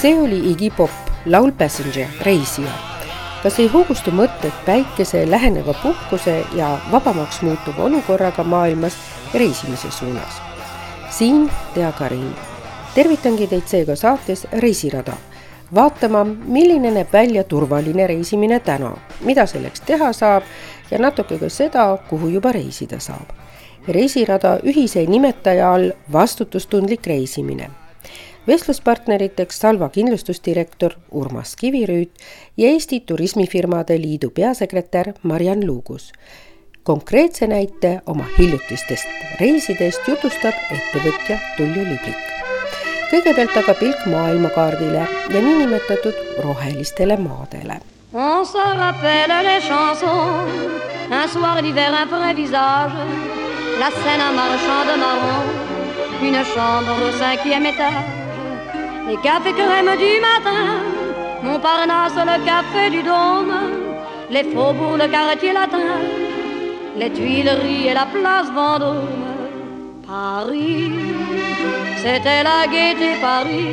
see oli Iggy Pop, laul Passenger, reisija. kas ei hoogustu mõtted päikese, läheneva puhkuse ja vabamaks muutuva olukorraga maailmas reisimise suunas? siin Tea Karin. tervitangi teid seega saates Reisirada vaatama, milline näeb välja turvaline reisimine täna, mida selleks teha saab ja natuke ka seda, kuhu juba reisida saab. reisirada ühise nimetaja all vastutustundlik reisimine vestluspartneriteks Salva kindlustusdirektor Urmas Kivirüüt ja Eesti Turismifirmade Liidu peasekretär Mariann Luugus. konkreetse näite oma hiljutistest reisidest jutustab ettevõtja Tulju Liblik. kõigepealt aga pilk maailmakaardile ja niinimetatud rohelistele maadele On se rappelle les chansons, un soir d'hiver, un vrai visage, la scène un marchand de marron, une chambre au cinquième étage, les cafés crème du matin, Montparnasse, le café du Dôme, les faubourgs, le quartier latin, les Tuileries et la place Vendôme. Paris, c'était la gaieté Paris,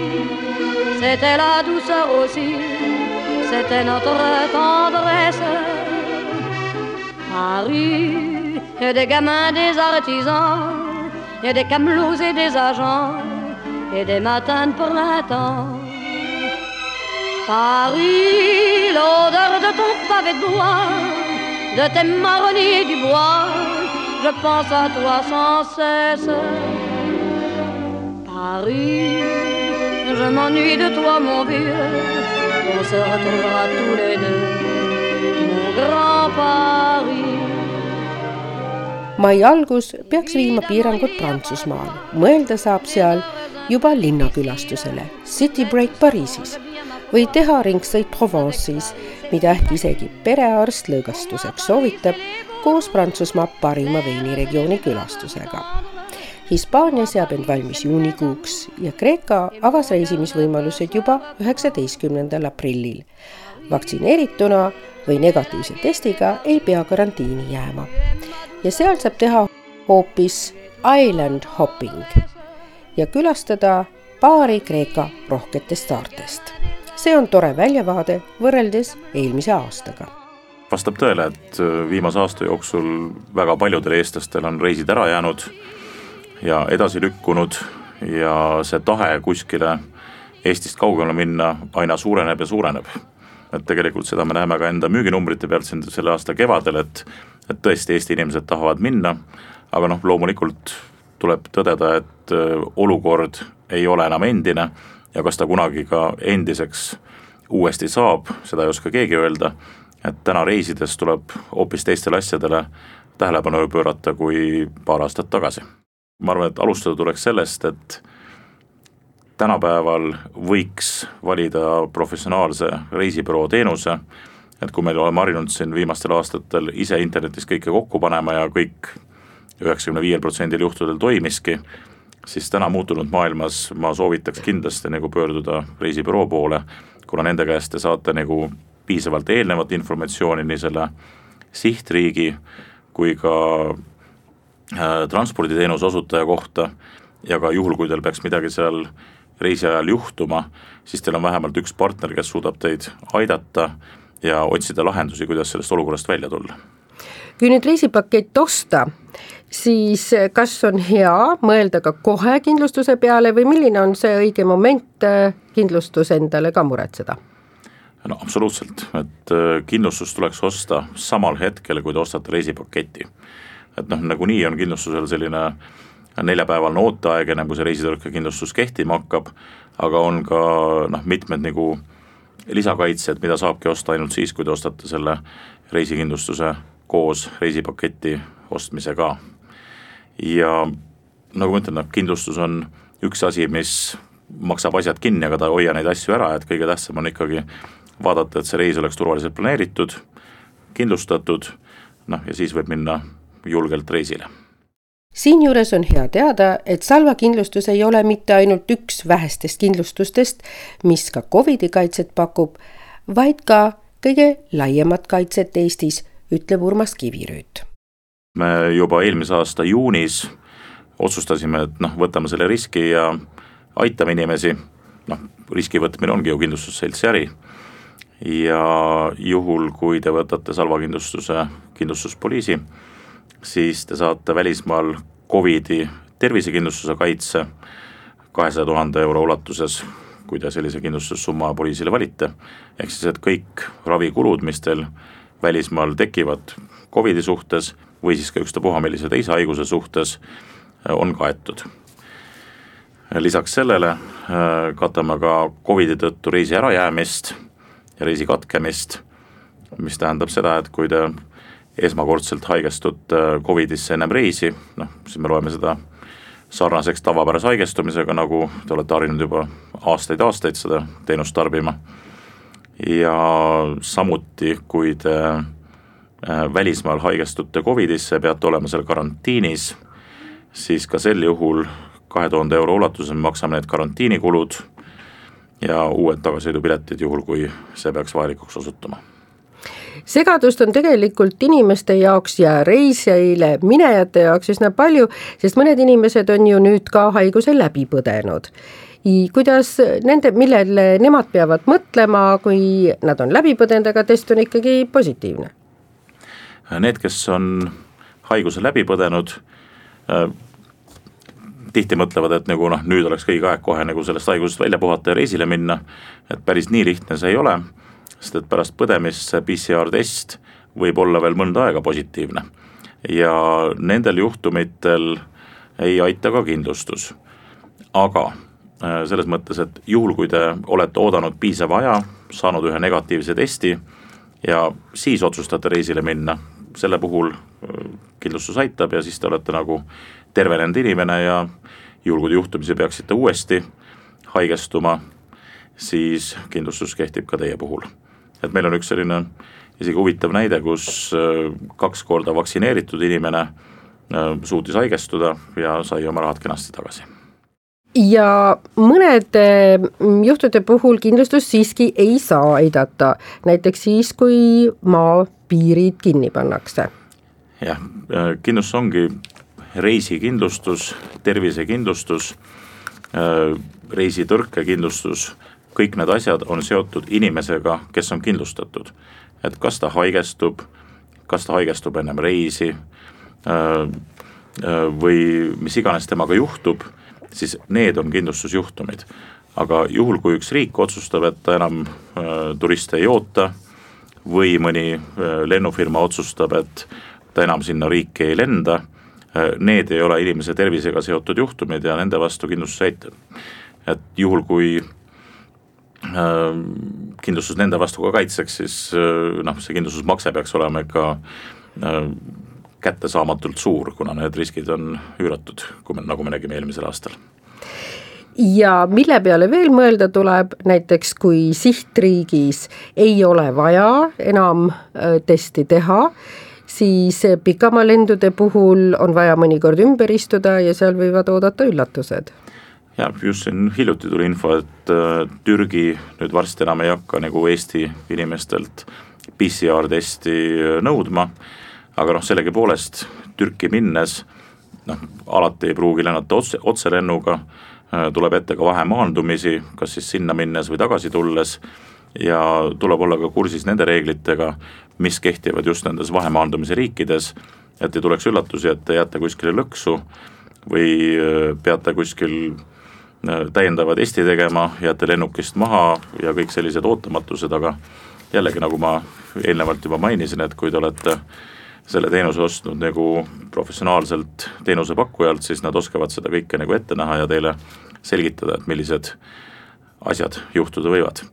c'était la douceur aussi, c'était notre tendresse. Paris, et des gamins, des artisans, et des camelots et des agents, et des matins de printemps. Paris, l'odeur de ton pavé de bois, de tes marronniers du bois, je pense à toi sans cesse. Paris, je m'ennuie de toi, mon vieux, on se retrouvera tous les deux, mon grand Paris. mai algus peaks viima piirangud Prantsusmaal, mõelda saab seal juba linnakülastusele, City Break Pariisis või teha ringsõit Provence'is, mida ehk isegi perearst lõõgastuseks soovitab koos Prantsusmaa parima veiniregiooni külastusega. Hispaania seab end valmis juunikuuks ja Kreeka avas reisimisvõimalused juba üheksateistkümnendal aprillil. vaktsineerituna või negatiivse testiga ei pea karantiini jääma ja seal saab teha hoopis island hopping ja külastada paari Kreeka rohketest saartest. see on tore väljavaade võrreldes eelmise aastaga vastab tõele, et viimase aasta jooksul väga paljudel eestlastel on reisid ära jäänud ja edasi lükkunud ja see tahe kuskile Eestist kaugemale minna aina suureneb ja suureneb. et tegelikult seda me näeme ka enda müüginumbrite pealt siin selle aasta kevadel, et, et tõesti Eesti inimesed tahavad minna, aga noh, loomulikult tuleb tõdeda, et öö, olukord ei ole enam endine ja kas ta kunagi ka endiseks uuesti saab, seda ei oska keegi öelda, et täna reisides tuleb hoopis teistele asjadele tähelepanu pöörata kui paar aastat tagasi. ma arvan, et alustada tuleks sellest, et tänapäeval võiks valida professionaalse reisibüroo teenuse, et kui me oleme harjunud siin viimastel aastatel ise internetis kõike kokku panema ja kõik üheksakümne viiel protsendil juhtudel toimiski, siis täna muutunud maailmas ma soovitaks kindlasti nagu pöörduda reisibüroo poole, kuna nende käest te saate nagu piisavalt eelnevat informatsiooni nii selle sihtriigi kui ka äh, transporditeenuse osutaja kohta ja ka juhul, kui teil peaks midagi seal reisi ajal juhtuma, siis teil on vähemalt üks partner, kes suudab teid aidata ja otsida lahendusi, kuidas sellest olukorrast välja tulla. kui nüüd reisipakett osta, siis kas on hea mõelda ka kohe kindlustuse peale või milline on see õige moment äh, kindlustus endale ka muretseda? no absoluutselt, et äh, kindlustus tuleks osta samal hetkel, kui te ostate reisipaketi. et noh, nagunii on kindlustusel selline neljapäevane ooteaeg, enne kui see reisitõrkekindlustus kehtima hakkab, aga on ka noh, mitmed nagu lisakaitsed, mida saabki osta ainult siis, kui te ostate selle reisikindlustuse koos reisipaketi ostmisega. Ja nagu ma ütlen, noh kindlustus on üks asi, mis maksab asjad kinni, aga ta ei hoia neid asju ära, et kõige tähtsam on ikkagi vaadata, et see reis oleks turvaliselt planeeritud, kindlustatud, noh ja siis võib minna julgelt reisile siinjuures on hea teada, et Salva kindlustus ei ole mitte ainult üks vähestest kindlustustest, mis ka Covidi kaitset pakub, vaid ka kõige laiemat kaitset Eestis, ütleb Urmas Kivirüüt. Me juba eelmise aasta juunis otsustasime, et noh, võtame selle riski ja aitame inimesi, noh, riski võtmine ongi ju kindlustusseltsi äri. Ja juhul, kui te võtate Salva kindlustuse kindlustuspoliisi, siis te saate välismaal Covidi tervisekindlustuse kaitse kahesaja tuhande euro ulatuses, kui te sellise kindlustussumma poliisile valite, ehk siis, et kõik ravikulud, mis teil välismaal tekivad Covidi suhtes või siis ka ükstapuha millise teise haiguse suhtes, on kaetud. lisaks sellele äh, katame ka Covidi tõttu reisi ärajäämist ja reisi katkemist, mis tähendab seda, et kui te esmakordselt haigestute äh, Covidisse ennem reisi, noh, siis me loeme seda sarnaseks tavapärase haigestumisega, nagu te olete harjunud juba aastaid-aastaid seda teenust tarbima. ja samuti, kui te äh, välismaal haigestute Covidisse, peate olema seal karantiinis, siis ka sel juhul kahe tuhande euro ulatuses me maksame need karantiinikulud ja uued tagasõidupiletid, juhul kui see peaks vajalikuks osutuma. Segadust on tegelikult inimeste jaoks ja reisijaile, minejate jaoks üsna palju, sest mõned inimesed on ju nüüd ka haiguse läbi põdenud. Kuidas nende, millele nemad peavad mõtlema, kui nad on läbi põdenud, aga test on ikkagi positiivne? Need, kes on haiguse läbi põdenud äh,, tihti mõtlevad, et nagu noh, nüüd oleks õige aeg kohe nagu sellest haigusest välja puhata ja reisile minna, et päris nii lihtne see ei ole sest et pärast põdemist see PCR-test võib olla veel mõnda aega positiivne. ja nendel juhtumitel ei aita ka kindlustus. aga äh, selles mõttes, et juhul, kui te olete oodanud piisava aja, saanud ühe negatiivse testi ja siis otsustate reisile minna, selle puhul äh, kindlustus aitab ja siis te olete nagu tervenenud inimene ja juhul, kui te juhtumisi peaksite uuesti haigestuma, siis kindlustus kehtib ka teie puhul. Et meil on üks selline isegi huvitav näide, kus äh, kaks korda vaktsineeritud inimene äh, suutis haigestuda ja sai oma rahad kenasti tagasi ja mõnede mm, juhtude puhul kindlustus siiski ei saa aidata, näiteks siis, kui maapiirid kinni pannakse. jah, äh, kindlustus ongi reisikindlustus, tervisekindlustus, reisitõrkekindlustus kõik need asjad on seotud inimesega, kes on kindlustatud. et kas ta haigestub, kas ta haigestub ennem reisi äh, äh, või mis iganes temaga juhtub, siis need on kindlustusjuhtumid. aga juhul, kui üks riik otsustab, et ta enam äh, turiste ei oota või mõni lennufirma otsustab, et ta enam sinna riiki ei lenda, need ei ole inimese tervisega seotud juhtumid ja nende vastu kindlustus aitab. et juhul, kui Äh, kindlustus nende vastu ka kaitseks, siis äh, noh, see kindlustusmakse peaks olema ikka äh, kättesaamatult suur, kuna need riskid on üüratud, kui me, nagu me nägime eelmisel aastal. Ja mille peale veel mõelda tuleb, näiteks kui sihtriigis ei ole vaja enam testi teha, siis pikamaalendude puhul on vaja mõnikord ümber istuda ja seal võivad oodata üllatused. Jah, just siin hiljuti tuli info, et äh, Türgi nüüd varsti enam ei hakka nagu Eesti inimestelt PCR testi äh, nõudma, aga noh, sellegipoolest Türki minnes noh, alati ei pruugi lennata otse, otselennuga, äh, tuleb ette ka vahemaandumisi, kas siis sinna minnes või tagasi tulles ja tuleb olla ka kursis nende reeglitega, mis kehtivad just nendes vahemaandumise riikides, et ei tuleks üllatusi, et te jääte kuskile lõksu või peate kuskil Äh, täiendava testi tegema, jääte lennukist maha ja kõik sellised ootamatused, aga jällegi, nagu ma eelnevalt juba mainisin, et kui te olete selle teenuse ostnud nagu professionaalselt teenusepakkujalt, siis nad oskavad seda kõike nagu ette näha ja teile selgitada, et millised asjad juhtuda võivad.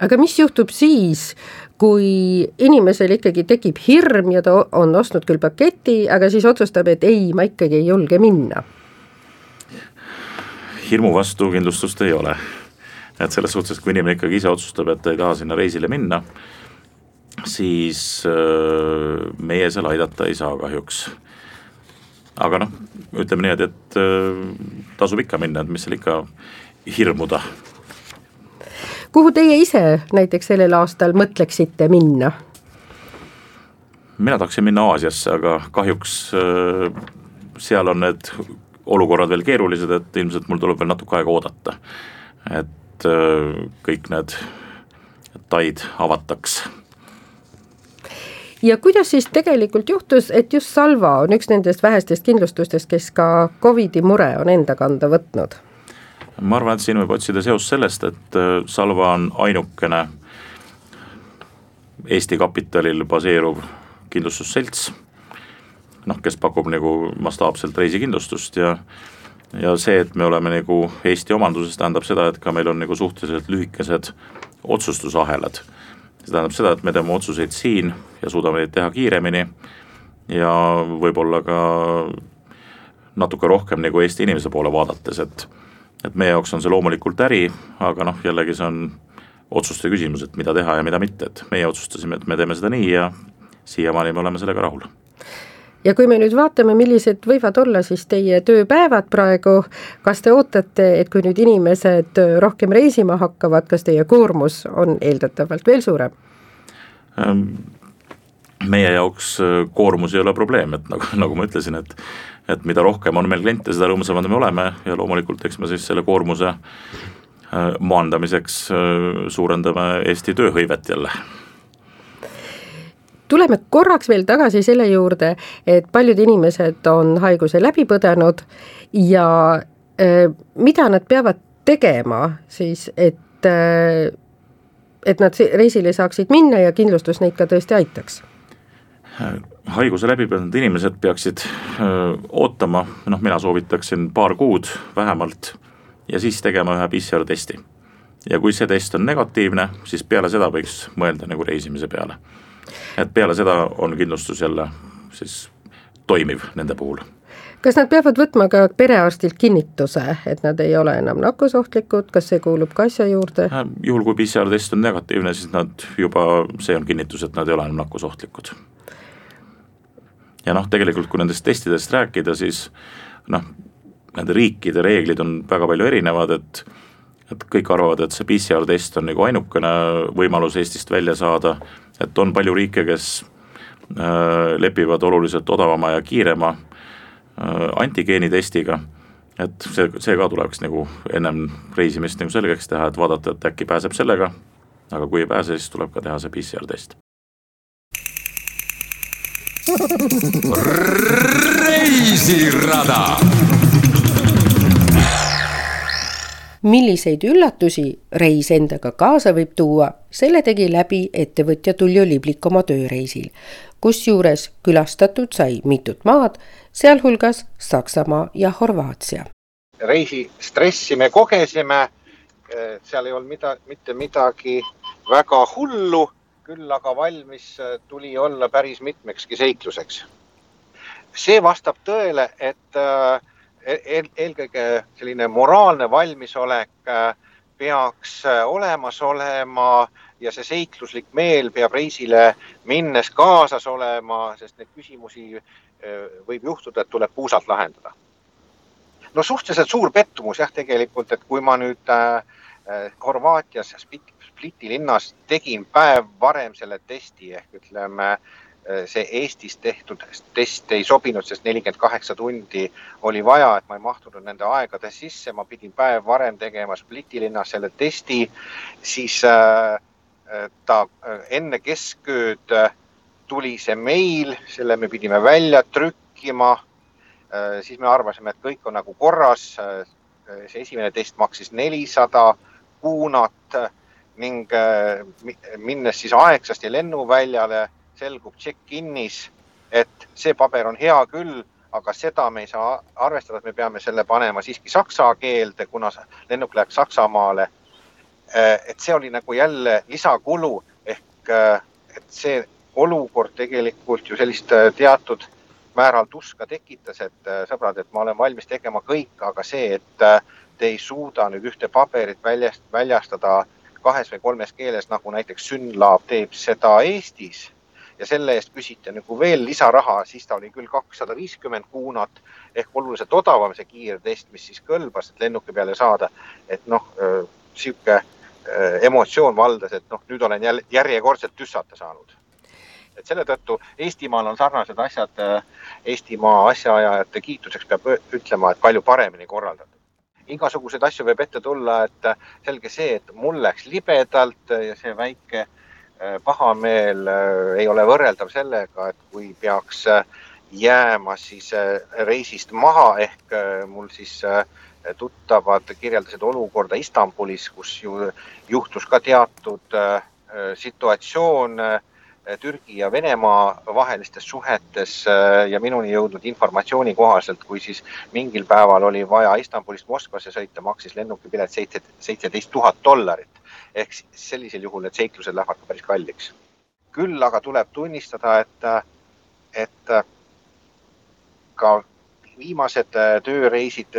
aga mis juhtub siis, kui inimesel ikkagi tekib hirm ja ta on ostnud küll paketi, aga siis otsustab, et ei, ma ikkagi ei julge minna hirmu vastu kindlustust ei ole. et selles suhtes, kui inimene ikkagi ise otsustab, et ta ei taha sinna reisile minna, siis äh, meie seal aidata ei saa kahjuks. aga noh, ütleme niimoodi, et äh, tasub ikka minna, et mis seal ikka hirmuda. kuhu teie ise näiteks sellel aastal mõtleksite minna? mina tahaksin minna Aasiasse, aga kahjuks äh, seal on need olukorrad veel keerulised, et ilmselt mul tuleb veel natuke aega oodata. et kõik need taid avataks. Ja kuidas siis tegelikult juhtus, et just Salva on üks nendest vähestest kindlustustest, kes ka Covidi mure on enda kanda võtnud? ma arvan, et siin võib otsida seost sellest, et äh, Salva on ainukene Eesti kapitalil baseeruv kindlustusselts noh, kes pakub nagu mastaapselt reisikindlustust ja ja see, et me oleme nagu Eesti omanduses, tähendab seda, et ka meil on nagu suhteliselt lühikesed otsustusahelad. See tähendab seda, et me teeme otsuseid siin ja suudame neid teha kiiremini ja võib-olla ka natuke rohkem nagu Eesti inimese poole vaadates, et et meie jaoks on see loomulikult äri, aga noh, jällegi see on otsuste küsimus, et mida teha ja mida mitte, et meie otsustasime, et me teeme seda nii ja siiamaani me oleme sellega rahul ja kui me nüüd vaatame, millised võivad olla siis teie tööpäevad praegu, kas te ootate, et kui nüüd inimesed rohkem reisima hakkavad, kas teie koormus on eeldatavalt veel suurem? Ähm, meie jaoks äh, koormus ei ole probleem, et nagu, nagu ma ütlesin, et et mida rohkem on meil kliente, seda rõõmsamad me oleme ja loomulikult eks me siis selle koormuse äh, maandamiseks äh, suurendame Eesti tööhõivet jälle tuleme korraks veel tagasi selle juurde, et paljud inimesed on haiguse läbi põdenud ja äh, mida nad peavad tegema siis, et äh, et nad reisile saaksid minna ja kindlustus neid ka tõesti aitaks? haiguse läbi põdenud inimesed peaksid öö, äh, ootama, noh mina soovitaksin paar kuud vähemalt ja siis tegema ühe PCR testi. ja kui see test on negatiivne, siis peale seda võiks mõelda nagu reisimise peale et peale seda on kindlustus jälle siis toimiv nende puhul kas nad peavad võtma ka perearstilt kinnituse, et nad ei ole enam nakkusohtlikud, kas see kuulub ka asja juurde? Juhul, kui PCR test on negatiivne, siis nad juba, see on kinnitus, et nad ei ole enam nakkusohtlikud. ja noh, tegelikult kui nendest testidest rääkida, siis noh, nende riikide reeglid on väga palju erinevad, et et kõik arvavad, et see PCR test on nagu ainukene võimalus Eestist välja saada et on palju riike, kes äh, lepivad oluliselt odavama ja kiirema äh, antigeenitestiga, et see, see ka tuleks nagu ennem reisimist nagu selgeks teha, et vaadata, et äkki pääseb sellega, aga kui ei pääse, siis tuleb ka teha see PCR test. reisirada milliseid üllatusi reis endaga kaasa võib tuua, selle tegi läbi ettevõtja Tullio Liblik oma tööreisil, kusjuures külastatud sai mitut maad, sealhulgas Saksamaa ja Horvaatia. reisi stressi me kogesime, seal ei olnud mida, mitte midagi väga hullu, küll aga valmis tuli olla päris mitmekski seikluseks. see vastab tõele, et äh, eel, eelkõige selline moraalne valmisolek äh, peaks äh, olemas olema ja see seikluslik meel peab reisile minnes kaasas olema, sest neid küsimusi võib juhtuda, et tuleb puusalt lahendada. no suhteliselt suur pettumus jah, tegelikult, et kui ma nüüd äh, Horvaatias Spliti linnas tegin päev varem selle testi ehk ütleme see Eestis tehtud test ei sobinud, sest nelikümmend kaheksa tundi oli vaja, et ma ei mahtunud nende aegade sisse, ma pidin päev varem tegema Spliti linnas selle testi, siis äh, ta enne keskööd tuli see meil, selle me pidime välja trükkima. siis me arvasime, et kõik on nagu korras. see esimene test maksis nelisada kuunat ning minnes siis aegsasti lennuväljale, selgub check-in'is, et see paber on hea küll, aga seda me ei saa arvestada, et me peame selle panema siiski saksa keelde, kuna lennuk läheb Saksamaale. Äh, et see oli nagu jälle lisakulu ehk äh, et see olukord tegelikult ju sellist äh, teatud määral tuska tekitas, et sõbrad, et ma olen valmis tegema kõik, aga see, et te ei suuda nüüd ühte paberit väljast, väljastada kahes või kolmes keeles, nagu näiteks Synlab teeb seda Eestis ja selle eest küsiti nagu veel lisaraha, siis ta oli küll kakssada viiskümmend kuunat ehk oluliselt odavam see kiirtest, mis siis kõlbas, et lennuki peale saada. et noh, sihuke Äh, emotsioon valdas, et noh, nüüd olen jälle järjekordselt tüssata saanud. et selle tõttu Eestimaal on sarnased asjad, äh, Eestimaa asjaajajate kiituseks peab ütlema, et palju paremini korraldatud. igasuguseid asju võib ette tulla, et äh, selge see, et mul läks libedalt ja see väike pahameel ei ole võrreldav sellega, et kui peaks jääma siis reisist maha ehk mul siis tuttavad kirjeldasid olukorda Istanbulis, kus ju juhtus ka teatud situatsioon Türgi ja Venemaa vahelistes suhetes ja minuni jõudnud informatsiooni kohaselt, kui siis mingil päeval oli vaja Istanbulist Moskvasse sõita, maksis lennukipilet seitse, seitseteist tuhat dollarit. Ehk sellisel juhul need seiklused lähevad ka päris kalliks. küll aga tuleb tunnistada, et, et ka viimased tööreisid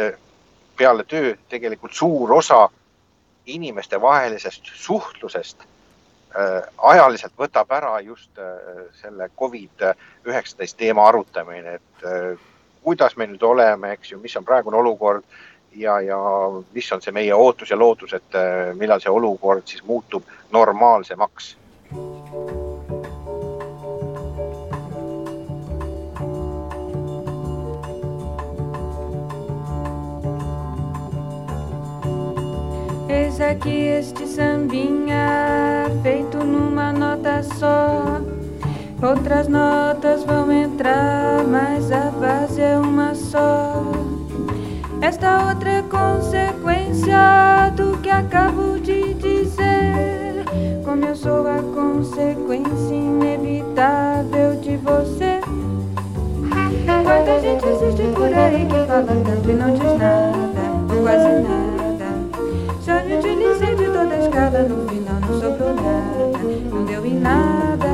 peale töö tegelikult suur osa inimestevahelisest suhtlusest äh, ajaliselt võtab ära just äh, selle Covid üheksateist teema arutamine, et äh, kuidas me nüüd oleme, eks ju, mis on praegune olukord ja, ja mis on see meie ootus ja lootus, et millal see olukord siis muutub normaalsemaks. Eis aqui este sambinha feito numa nota só. Outras notas vão entrar, mas a base é uma só. Esta outra consequência do que acabo de dizer. Como eu sou a consequência inevitável de você. Quanta gente existe por aí que fala tanto e não diz nada, quase nada. Já me utilizei de toda a escada, no final não sobrou nada, não deu em nada.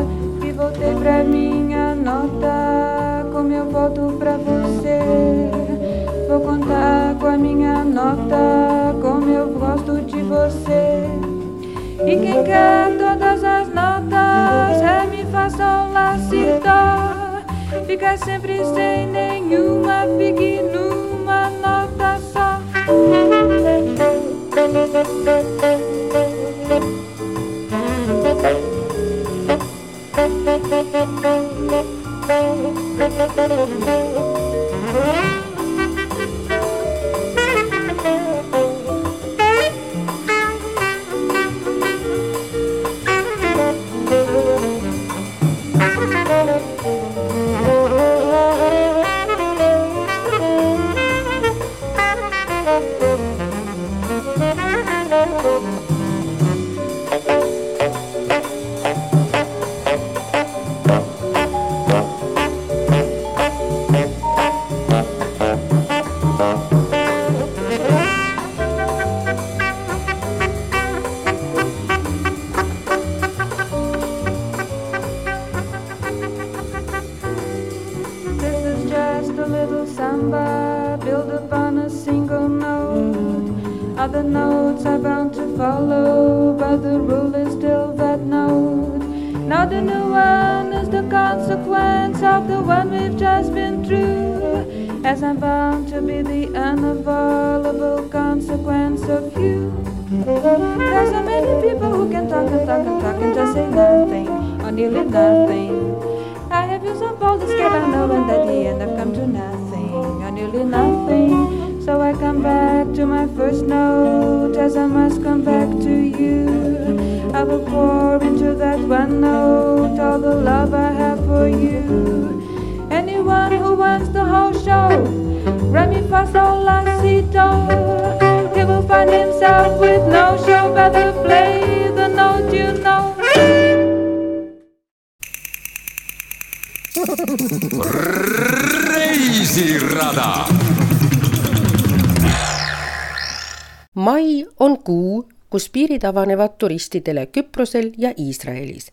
E voltei pra minha nota, como eu volto pra você. Vou contar com a minha nota, como eu gosto de você. E quem quer todas as notas, é mi, fá, sol, lá, si, dó. Fica sempre sem nenhuma, fique numa nota só. Other notes himself with no show, better play the note you know. reisirada mai on kuu, kus piirid avanevad turistidele Küprosel ja Iisraelis.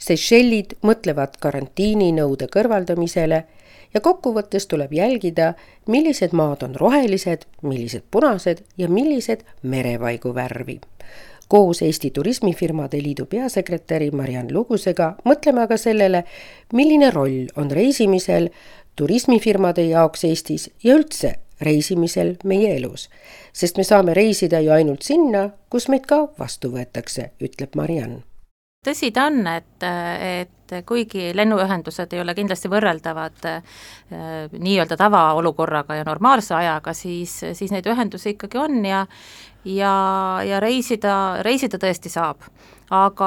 Seychellid mõtlevad karantiininõude kõrvaldamisele ja kokkuvõttes tuleb jälgida, millised maad on rohelised, millised punased ja millised merevaigu värvi. koos Eesti Turismifirmade Liidu peasekretäri Mariann Lugusega mõtleme aga sellele, milline roll on reisimisel turismifirmade jaoks Eestis ja üldse reisimisel meie elus. sest me saame reisida ju ainult sinna, kus meid ka vastu võetakse, ütleb Mariann. Tõsi ta on, et, et kuigi lennuühendused ei ole kindlasti võrreldavad äh, nii-öelda tavaolukorraga ja normaalse ajaga, siis, siis neid ühendusi ikkagi on ja ja, ja reisida, reisida tõesti saab. Aga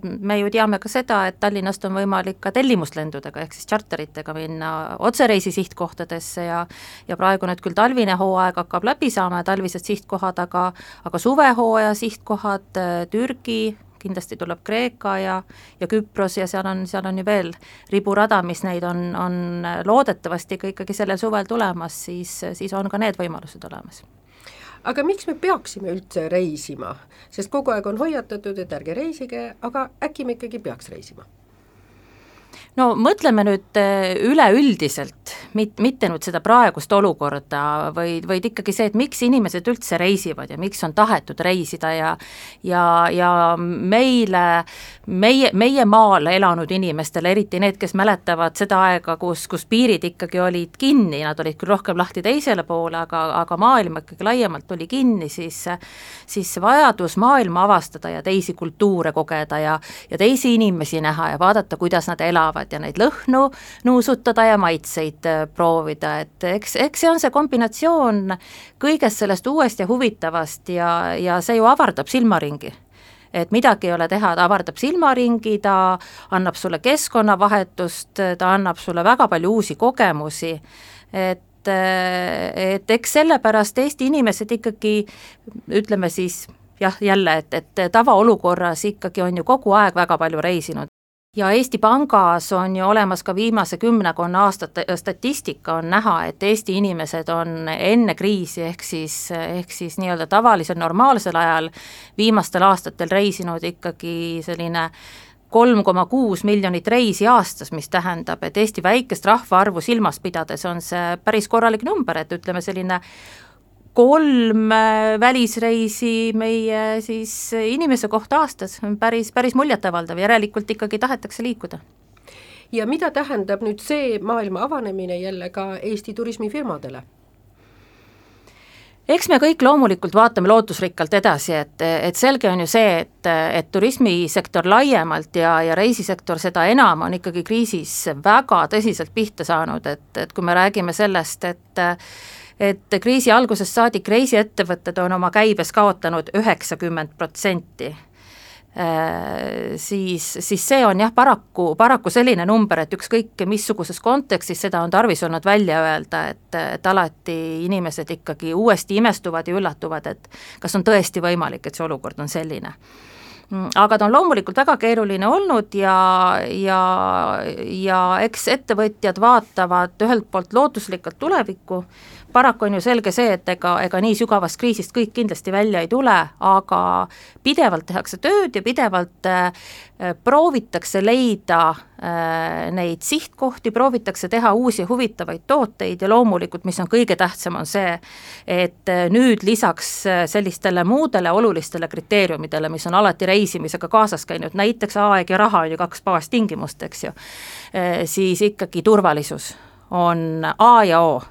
me ju teame ka seda, et Tallinnast on võimalik ka tellimuslendudega ehk siis tšarteritega minna otsereisi sihtkohtadesse ja ja praegu nüüd küll talvine hooaeg hakkab läbi saama ja talvised sihtkohad, aga aga suvehooaja sihtkohad, Türgi, kindlasti tuleb Kreeka ja, ja Küpros ja seal on, seal on ju veel riburada, mis neid on, on loodetavasti ka ikkagi sellel suvel tulemas, siis, siis on ka need võimalused olemas aga miks me peaksime üldse reisima, sest kogu aeg on hoiatatud, et ärge reisige, aga äkki me ikkagi peaks reisima? No mõtleme nüüd äh, üleüldiselt, mit-, mitte nüüd seda praegust olukorda, vaid, vaid ikkagi see, et miks inimesed üldse reisivad ja miks on tahetud reisida ja ja, ja meile, meie, meie maal elanud inimestele, eriti need, kes mäletavad seda aega, kus, kus piirid ikkagi olid kinni, nad olid küll rohkem lahti teisele poole, aga, aga maailm ikkagi laiemalt oli kinni, siis siis vajadus maailma avastada ja teisi kultuure kogeda ja ja teisi inimesi näha ja vaadata, kuidas nad elavad, elavad ja neid lõhnu nuusutada ja maitseid äh, proovida, et eks, eks see on see kombinatsioon kõigest sellest uuest ja huvitavast ja, ja see ju avardab silmaringi. Et midagi ei ole teha, ta avardab silmaringi, ta annab sulle keskkonnavahetust, ta annab sulle väga palju uusi kogemusi, et et eks sellepärast Eesti inimesed ikkagi ütleme siis jah, jälle, et, et tavaolukorras ikkagi on ju kogu aeg väga palju reisinud ja Eesti Pangas on ju olemas ka viimase kümnekonna aastate statistika, on näha, et Eesti inimesed on enne kriisi, ehk siis, ehk siis nii-öelda tavalisel normaalsel ajal viimastel aastatel reisinud ikkagi selline kolm koma kuus miljonit reisi aastas, mis tähendab, et Eesti väikest rahvaarvu silmas pidades on see päris korralik number, et ütleme, selline kolm äh, välisreisi meie siis inimese kohta aastas, päris, päris muljetavaldav, järelikult ikkagi tahetakse liikuda. ja mida tähendab nüüd see maailma avanemine jälle ka Eesti turismifirmadele? eks me kõik loomulikult vaatame lootusrikkalt edasi, et, et selge on ju see, et, et turismisektor laiemalt ja, ja reisisektor seda enam on ikkagi kriisis väga tõsiselt pihta saanud, et, et kui me räägime sellest, et et kriisi algusest saadik reisiettevõtted on oma käibes kaotanud üheksakümmend protsenti. Äh, siis, siis see on jah, paraku, paraku selline number, et ükskõik missuguses kontekstis seda on tarvis olnud välja öelda, et, et alati inimesed ikkagi uuesti imestuvad ja üllatuvad, et kas on tõesti võimalik, et see olukord on selline. Aga ta on loomulikult väga keeruline olnud ja, ja, ja eks ettevõtjad vaatavad ühelt poolt lootuslikult tulevikku, paraku on ju selge see, et ega, ega nii sügavast kriisist kõik kindlasti välja ei tule, aga pidevalt tehakse tööd ja pidevalt äh, proovitakse leida äh, neid sihtkohti, proovitakse teha uusi huvitavaid tooteid ja loomulikult, mis on kõige tähtsam, on see, et äh, nüüd lisaks äh, sellistele muudele olulistele kriteeriumidele, mis on alati reisimisega kaasas käinud, näiteks aeg ja raha on ju kaks baastingimust, eks ju, äh, siis ikkagi turvalisus on A ja O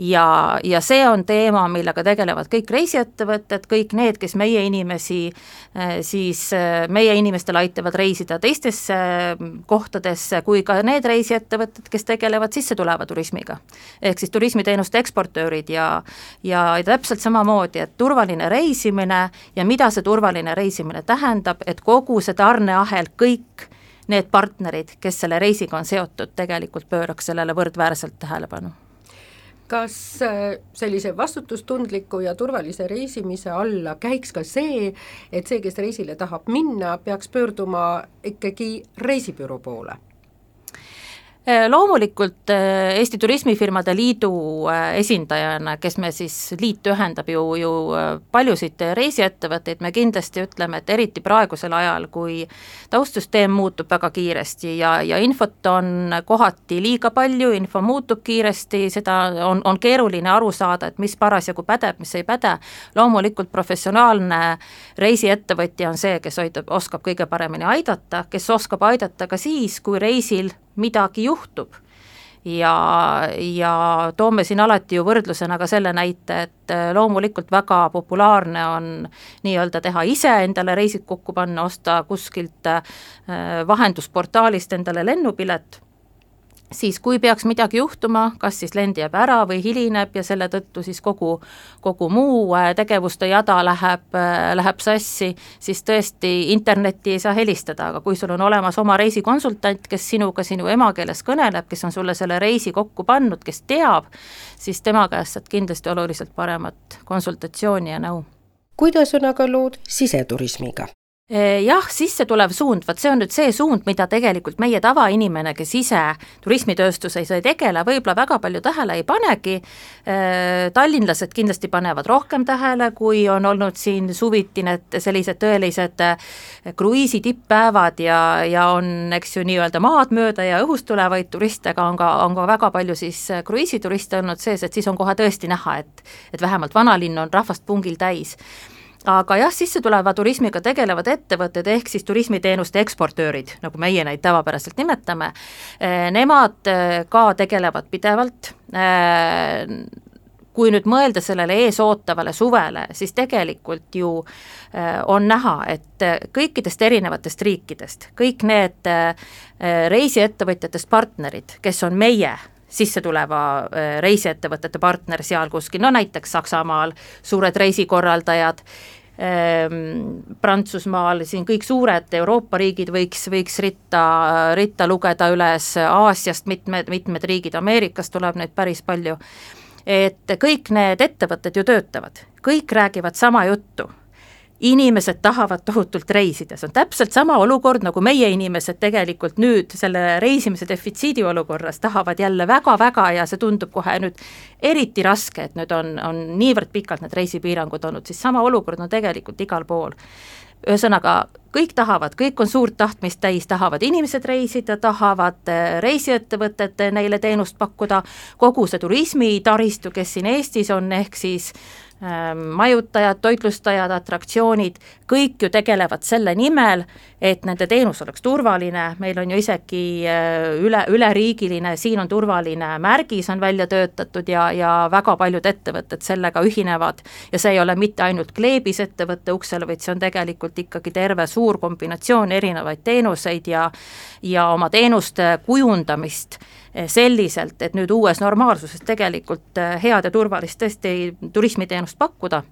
ja, ja see on teema, millega tegelevad kõik reisiettevõtted, kõik need, kes meie inimesi eh, siis, eh, meie inimestel aitavad reisida teistesse mm, kohtadesse, kui ka need reisiettevõtted, kes tegelevad sissetuleva turismiga. ehk siis turismiteenuste eksportöörid ja, ja täpselt samamoodi, et turvaline reisimine ja mida see turvaline reisimine tähendab, et kogu see tarneahel, kõik need partnerid, kes selle reisiga on seotud, tegelikult pööraks sellele võrdväärselt tähelepanu kas äh, sellise vastutustundliku ja turvalise reisimise alla käiks ka see, et see, kes reisile tahab minna, peaks pöörduma ikkagi reisibüroo poole? Äh, loomulikult äh, Eesti Turismifirmade Liidu äh, esindajana, kes me siis, liit ühendab ju, ju paljusid reisiettevõtteid, me kindlasti ütleme, et eriti praegusel ajal, kui taustsüsteem muutub väga kiiresti ja, ja infot on kohati liiga palju, info muutub kiiresti, seda on, on keeruline aru saada, et mis parasjagu pädeb, mis ei päde, loomulikult professionaalne reisiettevõtja on see, kes hoidab, oskab kõige paremini aidata, kes oskab aidata ka siis, kui reisil midagi juhtub. ja, ja toome siin alati ju võrdlusena ka selle näite, et äh, loomulikult väga populaarne on nii-öelda teha ise endale reisid kokku panna, osta kuskilt äh, vahendusportaalist endale lennupilet siis kui peaks midagi juhtuma, kas siis lend jääb ära või hilineb ja selle tõttu siis kogu, kogu muu äh, tegevuste jada läheb, äh, läheb sassi, siis tõesti internetti ei saa helistada, aga kui sul on olemas oma reisikonsultant, kes sinuga sinu emakeeles kõneleb, kes on sulle selle reisi kokku pannud, kes teab, siis tema käest saad kindlasti oluliselt paremat konsultatsiooni ja nõu kuidas on aga lood siseturismiga? Jah, sisse tulev suund, vot see on nüüd see suund, mida tegelikult meie tavainimene, kes ise turismitööstuses ei tegele, võib-olla väga palju tähele ei panegi, tallinlased kindlasti panevad rohkem tähele, kui on olnud siin suviti need sellised tõelised eh, kruiisi tipppäevad ja, ja on, eks ju, nii-öelda maad mööda ja õhust tulevaid turiste, aga on ka, on ka väga palju siis kruiisituriste olnud sees, et siis on kohe tõesti näha, et et vähemalt vanalinn on rahvast pungil täis aga jah, sissetuleva turismiga tegelevad ettevõtted, ehk siis turismiteenuste eksportöörid, nagu meie neid tavapäraselt nimetame, eh, nemad eh, ka tegelevad pidevalt, eh, kui nüüd mõelda sellele eesootavale suvele, siis tegelikult ju on näha, et kõikidest erinevatest riikidest, kõik need reisiettevõtjatest partnerid, kes on meie sissetuleva reisiettevõtete partner seal kuskil, no näiteks Saksamaal suured reisikorraldajad, Prantsusmaal, siin kõik suured Euroopa riigid võiks, võiks ritta, ritta lugeda üles, Aasiast mitmed, mitmed riigid, Ameerikast tuleb neid päris palju, et kõik need ettevõtted ju töötavad, kõik räägivad sama juttu inimesed tahavad tohutult reisida, see on täpselt sama olukord, nagu meie inimesed tegelikult nüüd selle reisimise defitsiidi olukorras tahavad jälle väga-väga ja see tundub kohe nüüd eriti raske, et nüüd on, on niivõrd pikalt need reisipiirangud olnud, siis sama olukord on tegelikult igal pool. ühesõnaga, kõik tahavad, kõik on suurt tahtmist täis, tahavad inimesed reisida, tahavad eh, reisiettevõtted neile teenust pakkuda, kogu see turismitaristu, kes siin Eestis on, ehk siis Ähm, majutajad, toitlustajad, atraktsioonid, kõik ju tegelevad selle nimel, et nende teenus oleks turvaline, meil on ju isegi äh, üle, üleriigiline siin on turvaline märgis on välja töötatud ja, ja väga paljud ettevõtted sellega ühinevad. ja see ei ole mitte ainult kleebis ettevõtte uksel, vaid see on tegelikult ikkagi terve suur kombinatsioon erinevaid teenuseid ja ja oma teenuste kujundamist Eh, selliselt, et nüüd uues normaalsuses tegelikult eh, head ja turvalist tõesti turismiteenust pakkuda,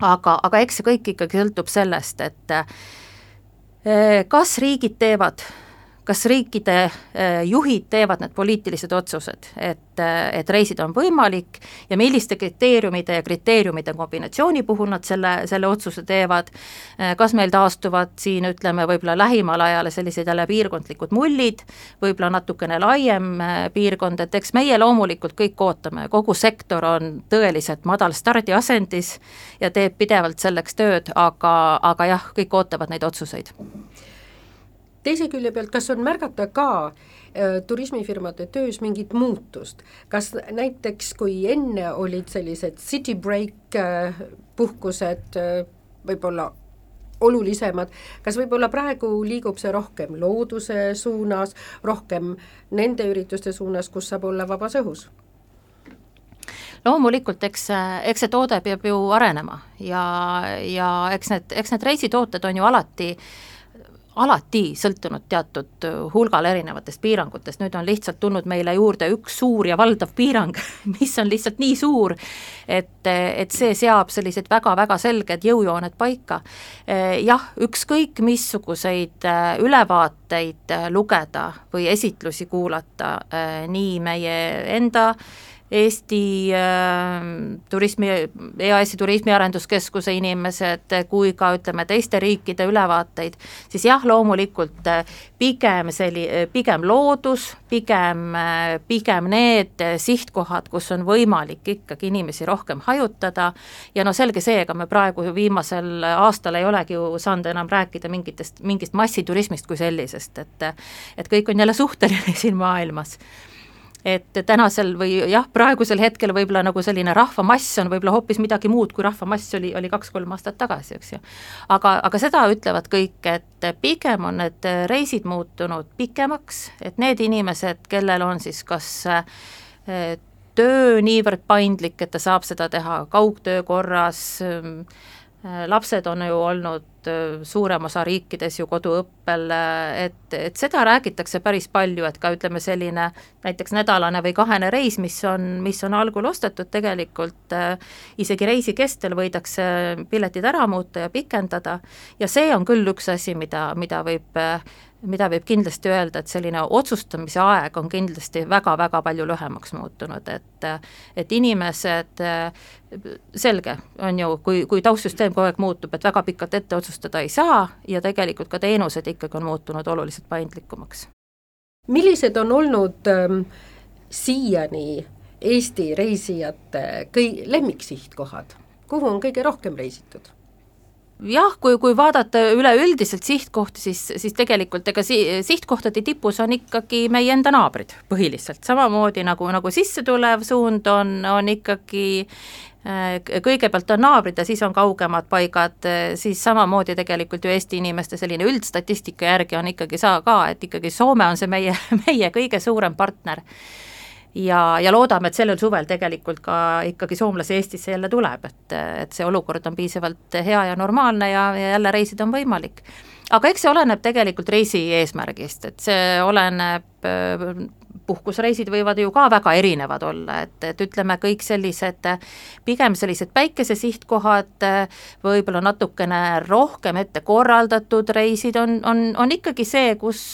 aga, aga eks see kõik ikkagi sõltub sellest, et eh, kas riigid teevad kas riikide äh, juhid teevad need poliitilised otsused, et, äh, et reisida on võimalik ja milliste kriteeriumide ja kriteeriumide kombinatsiooni puhul nad selle, selle otsuse teevad, kas meil taastuvad siin ütleme, võib-olla lähimal ajal sellised jälle piirkondlikud mullid, võib-olla natukene laiem piirkond, et eks meie loomulikult kõik ootame, kogu sektor on tõeliselt madal stardiasendis ja teeb pidevalt selleks tööd, aga, aga jah, kõik ootavad neid otsuseid teise külje pealt, kas on märgata ka äh, turismifirmade töös mingit muutust, kas näiteks kui enne olid sellised city break äh, puhkused äh, võib-olla olulisemad, kas võib-olla praegu liigub see rohkem looduse suunas, rohkem nende ürituste suunas, kus saab olla vabas õhus? loomulikult, eks, eks see toode peab ju arenema ja, ja eks need, eks need reisitooted on ju alati äh, alati sõltunud teatud hulgal erinevatest piirangutest, nüüd on lihtsalt tulnud meile juurde üks suur ja valdav piirang, mis on lihtsalt nii suur, et, et see seab sellised väga-väga selged jõujooned paika. Jah, ükskõik missuguseid ülevaateid lugeda või esitlusi kuulata nii meie enda Eesti äh, turismi, EAS-i Turismiarenduskeskuse inimesed kui ka ütleme, teiste riikide ülevaateid, siis jah, loomulikult äh, pigem selli-, pigem loodus, pigem, äh, pigem need sihtkohad, kus on võimalik ikkagi inimesi rohkem hajutada. Ja no selge see, ega me praegu ju viimasel aastal ei olegi ju saanud enam rääkida mingitest, mingist massiturismist kui sellisest, et et kõik on jälle suhteline siin maailmas et tänasel või jah, praegusel hetkel võib-olla nagu selline rahvamass on võib-olla hoopis midagi muud, kui rahvamass oli, oli kaks-kolm aastat tagasi, eks ju. aga, aga seda ütlevad kõik, et pigem on need reisid muutunud pikemaks, et need inimesed, kellel on siis kas eh, töö niivõrd paindlik, et ta saab seda teha kaugtöö korras, lapsed on ju olnud Äh, suurem osa riikides ju koduõppel, äh, et, et seda räägitakse päris palju, et ka ütleme, selline näiteks nädalane või kahene reis, mis on, mis on algul ostetud, tegelikult äh, isegi reisi kestel võidakse piletid ära muuta ja pikendada. Ja see on küll üks asi, mida, mida võib mida võib kindlasti öelda, et selline otsustamise aeg on kindlasti väga-väga palju lühemaks muutunud, et et inimesed, selge, on ju, kui, kui taustsüsteem kogu aeg muutub, et väga pikalt ette otsustada, ei saa ja tegelikult ka teenused ikkagi on muutunud oluliselt paindlikumaks. millised on olnud ähm, siiani Eesti reisijate kõi-, lemmiksihtkohad, kuhu on kõige rohkem reisitud? Jah, kui, kui vaadata üleüldiselt sihtkohti, siis, siis tegelikult ega si-, sihtkohtade tipus on ikkagi meie enda naabrid põhiliselt, samamoodi nagu, nagu sisse tulev suund on, on ikkagi Äh, kõigepealt on naabrid ja siis on kaugemad paigad, äh, siis samamoodi tegelikult ju Eesti inimeste selline üldstatistika järgi on ikkagi saa ka, et ikkagi Soome on see meie, meie kõige suurem partner. Ja, ja loodame, et sellel suvel tegelikult ka ikkagi soomlasi Eestisse jälle tuleb, et, et see olukord on piisavalt hea ja normaalne ja, ja jälle reisida on võimalik. Aga eks see oleneb tegelikult reisi eesmärgist, et see oleneb puhkusreisid võivad ju ka väga erinevad olla, et, et ütleme, kõik sellised pigem sellised päikesesihtkohad, võib-olla natukene rohkem ette korraldatud reisid on, on, on ikkagi see, kus,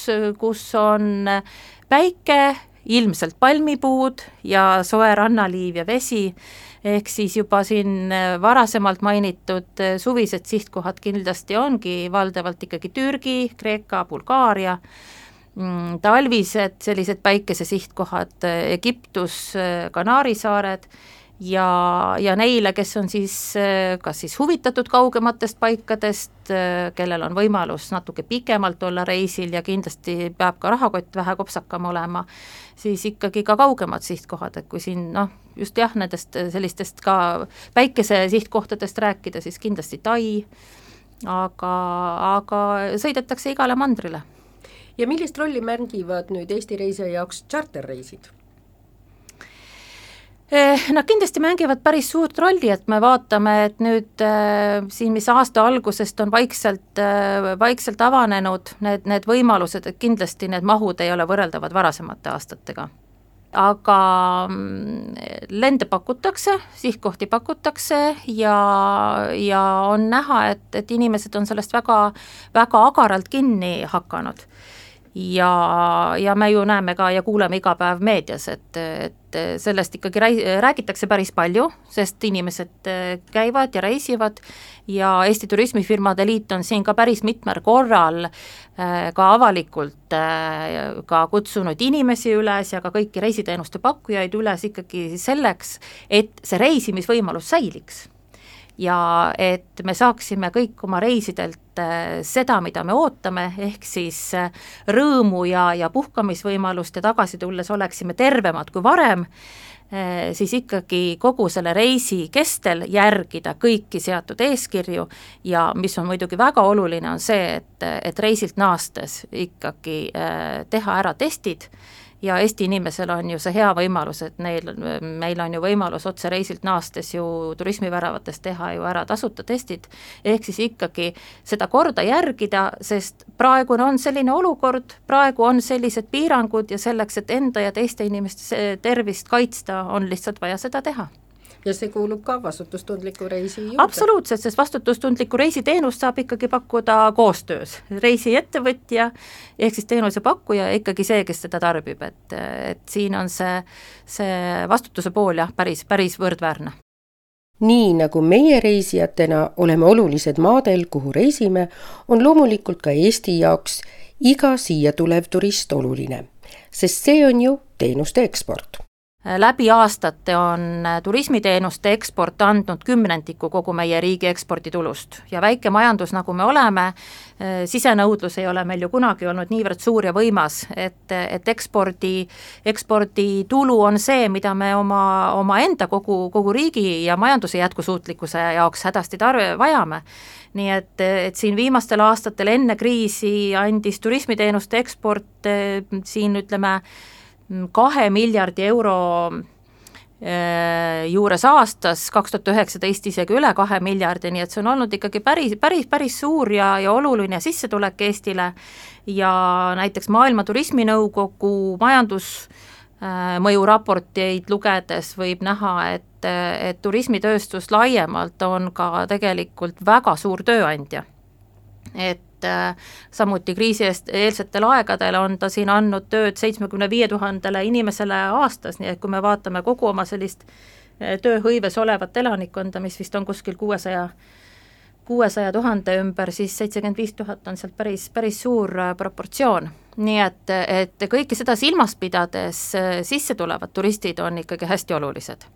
kus on päike, ilmselt palmipuud ja soe rannaliiv ja vesi, ehk siis juba siin varasemalt mainitud suvised sihtkohad kindlasti ongi valdavalt ikkagi Türgi, Kreeka, Bulgaaria. Mm, talvised sellised päikesesihtkohad, äh, Egiptus, äh, Kanaari saared. Ja, ja neile, kes on siis äh, kas siis huvitatud kaugematest paikadest, kellel on võimalus natuke pikemalt olla reisil ja kindlasti peab ka rahakott vähe kopsakam olema, siis ikkagi ka kaugemad sihtkohad, et kui siin noh, just jah, nendest sellistest ka päikesesihtkohtadest rääkida, siis kindlasti Tai, aga, aga sõidetakse igale mandrile ja millist rolli mängivad nüüd Eesti reisija jaoks tšarterreisid? Eh, nad kindlasti mängivad päris suurt rolli, et me vaatame, et nüüd äh, siin, mis aasta algusest on vaikselt äh,, vaikselt avanenud need, need võimalused, et kindlasti need mahud ei ole võrreldavad varasemate aastatega. aga mm, lende pakutakse, sihtkohti pakutakse ja, ja on näha, et, et inimesed on sellest väga, väga agaralt kinni hakanud ja, ja me ju näeme ka ja kuuleme iga päev meedias, et, et sellest ikkagi räi-, räägitakse päris palju, sest inimesed käivad ja reisivad ja Eesti Turismifirmade Liit on siin ka päris mitmel korral ka avalikult ka kutsunud inimesi üles ja ka kõiki reisiteenuste pakkujaid üles ikkagi selleks, et see reisimisvõimalus säiliks ja et me saaksime kõik oma reisidelt äh, seda, mida me ootame, ehk siis äh, rõõmu ja, ja puhkamisvõimalust ja tagasi tulles oleksime tervemad kui varem, äh, siis ikkagi kogu selle reisi kestel järgida kõiki seatud eeskirju ja mis on muidugi väga oluline, on see, et, et reisilt naastes ikkagi teha ära testid ja Eesti inimesel on ju see hea võimalus, et neil, meil on ju võimalus otse reisilt naastes ju turismiväravates teha ju ära tasuta testid, ehk siis ikkagi seda korda järgida, sest praegune on selline olukord, praegu on sellised piirangud ja selleks, et enda ja teiste inimeste tervist kaitsta, on lihtsalt vaja seda teha ja see kuulub ka vastutustundliku reisi juurde. absoluutselt, sest vastutustundlikku reisiteenust saab ikkagi pakkuda koostöös, reisiettevõtja ehk siis teenusepakkuja ja ikkagi see, kes seda tarbib, et, et siin on see, see vastutuse pool jah, päris, päris võrdväärne. Nii nagu meie reisijatena oleme olulised maadel, kuhu reisime, on loomulikult ka Eesti jaoks iga siia tulev turist oluline, sest see on ju teenuste eksport läbi aastate on turismiteenuste eksport andnud kümnendiku kogu meie riigi eksporditulust. Ja väike majandus, nagu me oleme, sisenõudlus ei ole meil ju kunagi olnud niivõrd suur ja võimas, et, et ekspordi, eksporditulu on see, mida me oma, omaenda kogu, kogu riigi ja majanduse jätkusuutlikkuse jaoks hädasti tarve, vajame. Nii et, et siin viimastel aastatel enne kriisi andis turismiteenuste eksport siin ütleme, kahe miljardi euro äh, juures aastas, kaks tuhat üheksateist isegi üle kahe miljardi, nii et see on olnud ikkagi päris, päris, päris suur ja, ja oluline sissetulek Eestile ja näiteks Maailma Turisminõukogu majandusmõju äh, raporteid lugedes võib näha, et, et turismitööstus laiemalt on ka tegelikult väga suur tööandja. et et äh, samuti kriisieelsetel aegadel on ta siin andnud tööd seitsmekümne viie tuhandele inimesele aastas, nii et kui me vaatame kogu oma sellist äh, tööhõives olevat elanikkonda, mis vist on kuskil kuuesaja kuuesaja tuhande ümber, siis seitsekümmend viis tuhat on sealt päris, päris suur äh, proportsioon. nii et, et kõike seda silmas pidades sisse tulevad turistid on ikkagi hästi olulised.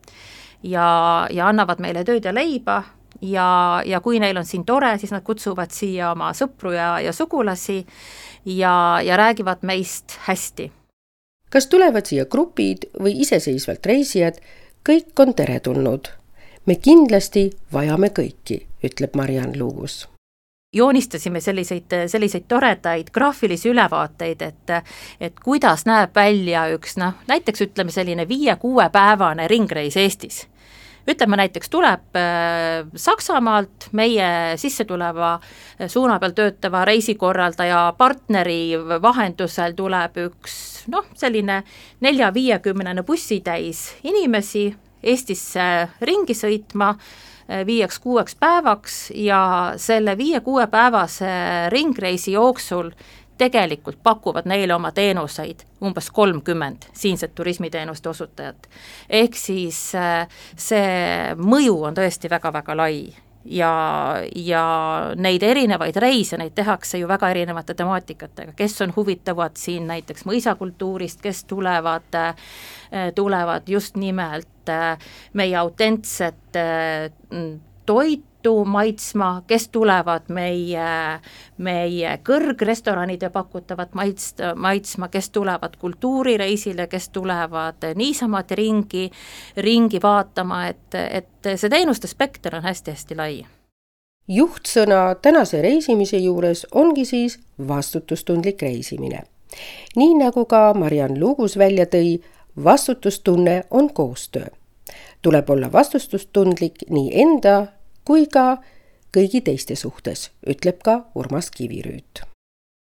ja, ja annavad meile tööd ja leiba, ja, ja kui neil on siin tore, siis nad kutsuvad siia oma sõpru ja, ja sugulasi ja, ja räägivad meist hästi. kas tulevad siia grupid või iseseisvalt reisijad, kõik on teretulnud. me kindlasti vajame kõiki, ütleb Mariann Luugus joonistasime selliseid, selliseid toredaid graafilisi ülevaateid, et et kuidas näeb välja üks noh, näiteks ütleme selline viie-kuuepäevane ringreis Eestis ütleme näiteks tuleb äh, Saksamaalt meie sissetuleva äh, suuna peal töötava reisikorraldaja partneri vahendusel tuleb üks noh, selline nelja-viiekümnene bussitäis inimesi Eestisse ringi sõitma äh, viieks-kuueks päevaks ja selle viie-kuuepäevase ringreisi jooksul tegelikult pakuvad neile oma teenuseid umbes kolmkümmend siinset turismiteenuste osutajat. ehk siis äh, see mõju on tõesti väga-väga lai ja, ja neid erinevaid reise, neid tehakse ju väga erinevate temaatikatega, kes on huvitavad siin näiteks mõisakultuurist, kes tulevad, äh, tulevad just nimelt äh, meie autentset toitu, toitu maitsma, kes tulevad meie, meie kõrgrestoranide pakutavat maitst, maitsma, kes tulevad kultuurireisile, kes tulevad niisamuti ringi, ringi vaatama, et, et see teenuste spekter on hästi-hästi lai juhtsõna tänase reisimise juures ongi siis vastutustundlik reisimine. nii nagu ka Mariann Lugus välja tõi, vastutustunne on koostöö. tuleb olla vastutustundlik nii enda kui ka kõigi teiste suhtes, ütleb ka Urmas Kivirüüt.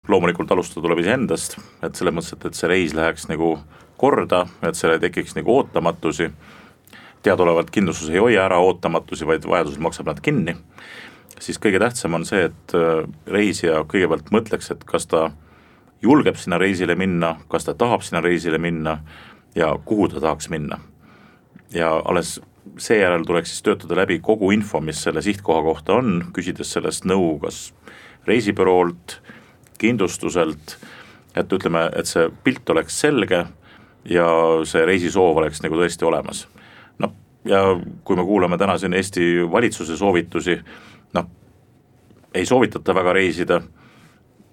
loomulikult alustada tuleb iseendast, et selles mõttes, et, et see reis läheks nagu korda, et seal ei tekiks nagu ootamatusi, teadaolevalt kindlustus ei hoia ära ootamatusi, vaid vajadusel maksab nad kinni, siis kõige tähtsam on see, et äh, reisija kõigepealt mõtleks, et kas ta julgeb sinna reisile minna, kas ta tahab sinna reisile minna ja kuhu ta tahaks minna. ja alles seejärel tuleks siis töötada läbi kogu info, mis selle sihtkoha kohta on, küsides sellest nõu kas reisibüroolt, kindlustuselt, et ütleme, et see pilt oleks selge ja see reisisoov oleks nagu tõesti olemas. noh, ja kui me kuulame täna siin Eesti valitsuse soovitusi, noh, ei soovitata väga reisida,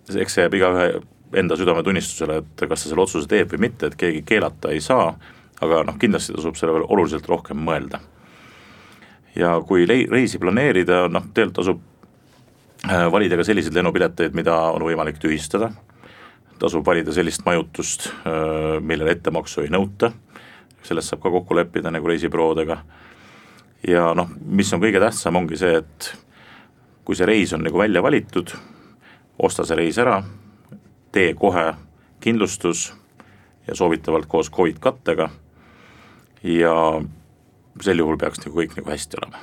eks see jääb igaühe enda südametunnistusele, et kas ta selle otsuse teeb või mitte, et keegi keelata ei saa, aga noh, kindlasti tasub selle peale oluliselt rohkem mõelda. ja kui lei-, reisi planeerida, noh, tegelikult tasub äh, valida ka selliseid lennupileteid, mida on võimalik tühistada, tasub valida sellist majutust, äh, millele ettemaksu ei nõuta, sellest saab ka kokku leppida nagu reisibüroodega, ja noh, mis on kõige tähtsam, ongi see, et kui see reis on nagu välja valitud, osta see reis ära, tee kohe kindlustus ja soovitavalt koos Covid kattega ja sel juhul peaks nagu kõik nagu hästi olema.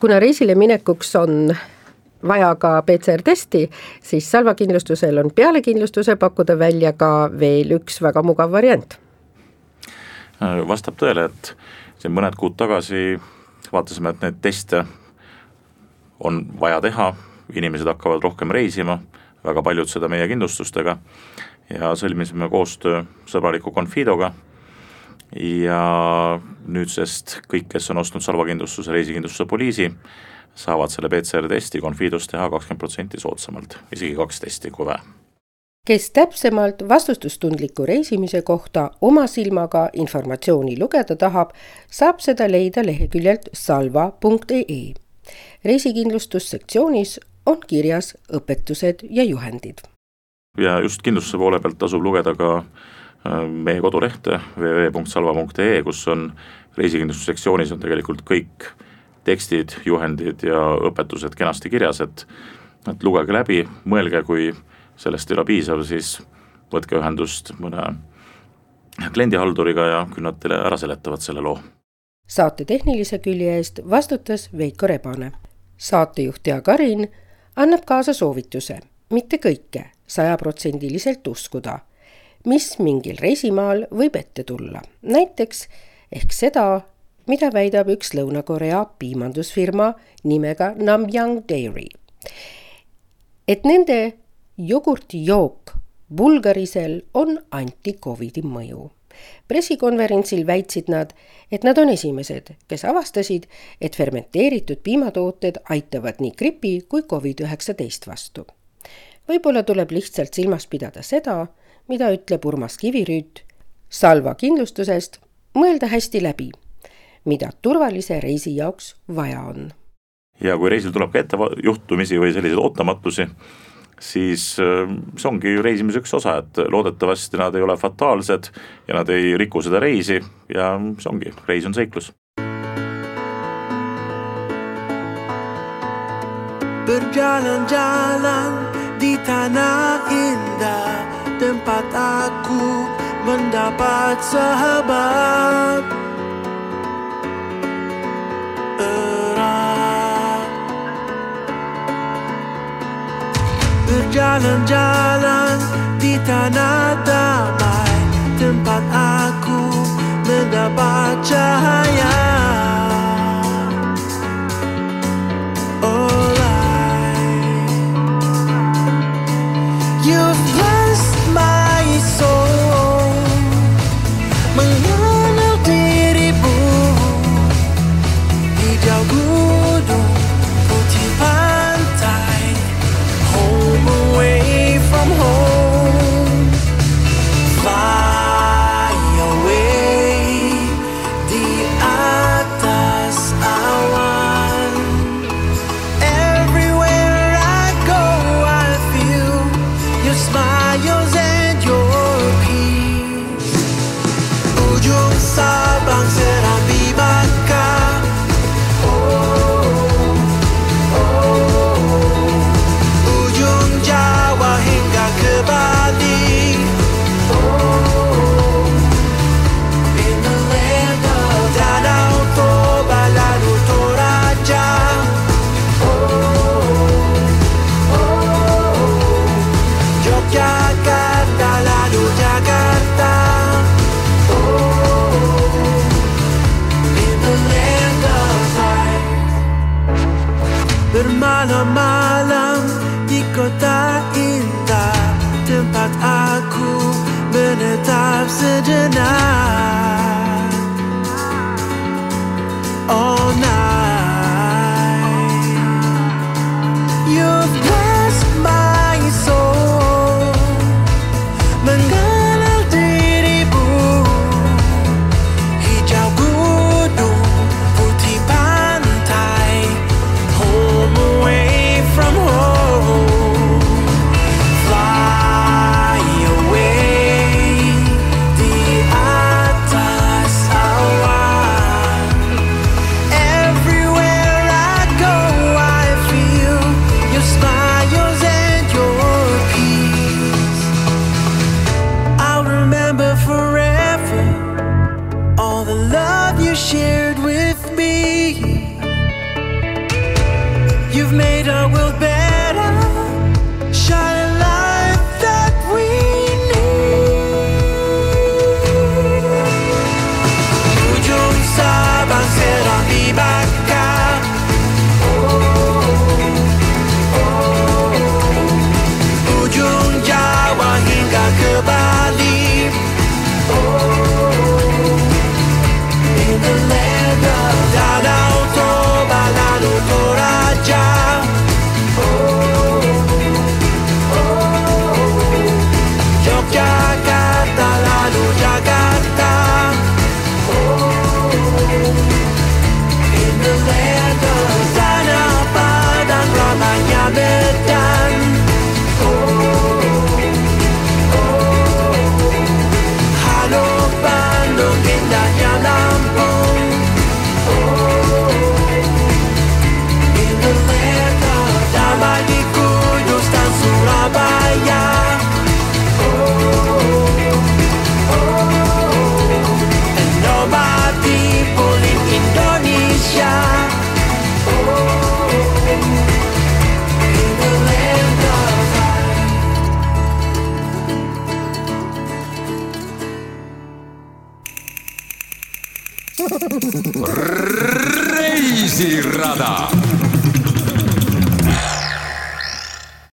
kuna reisile minekuks on vaja ka PCR-testi, siis Salva kindlustusel on peale kindlustuse pakkuda välja ka veel üks väga mugav variant. vastab tõele, et siin mõned kuud tagasi vaatasime, et neid teste on vaja teha, inimesed hakkavad rohkem reisima väga paljud seda meie kindlustustega ja sõlmisime koostöö sõbraliku Confidoga ja nüüdsest kõik, kes on ostnud Salva kindlustuse, reisikindlustuse poliisi, saavad selle PCR-testi Confidos teha kakskümmend protsenti soodsamalt, isegi kaks testi, kui vaja kes täpsemalt vastutustundliku reisimise kohta oma silmaga informatsiooni lugeda tahab, saab seda leida leheküljelt salva.ee. reisikindlustussektsioonis on kirjas õpetused ja juhendid. ja just kindlustuse poole pealt tasub lugeda ka meie kodulehte www.salva.ee, kus on reisikindlustussektsioonis on tegelikult kõik tekstid, juhendid ja õpetused kenasti kirjas, et et lugege läbi, mõelge, kui sellest ei ole piisav, siis võtke ühendust mõne kliendihalduriga ja küll nad teile ära seletavad selle loo. saate tehnilise külje eest vastutas Veiko Rebane. saatejuht Jaak Arin annab kaasa soovituse mitte kõike sajaprotsendiliselt uskuda, mis mingil reisimaal võib ette tulla, näiteks ehk seda, mida väidab üks Lõuna-Korea piimandusfirma nimega Namyang Dairy. et nende jogurtijook Bulgarisel on anti-Covidi mõju pressikonverentsil väitsid nad, et nad on esimesed, kes avastasid, et fermenteeritud piimatooted aitavad nii gripi kui Covid-19 vastu. võib-olla tuleb lihtsalt silmas pidada seda, mida ütleb Urmas Kivirüüt Salva kindlustusest, mõelda hästi läbi, mida turvalise reisi jaoks vaja on. ja kui reisil tuleb ka ettejuhtumisi või selliseid ootamatusi, siis äh, see ongi ju reisimise üks osa, et loodetavasti nad ei ole fataalsed ja nad ei riku seda reisi ja see ongi, reis on seiklus. Berjalan-jalan di tanah indah Tempat aku mendapat sahabat. Berjalan-jalan di tanah damai Tempat aku mendapat cahaya. Sejenak reisirada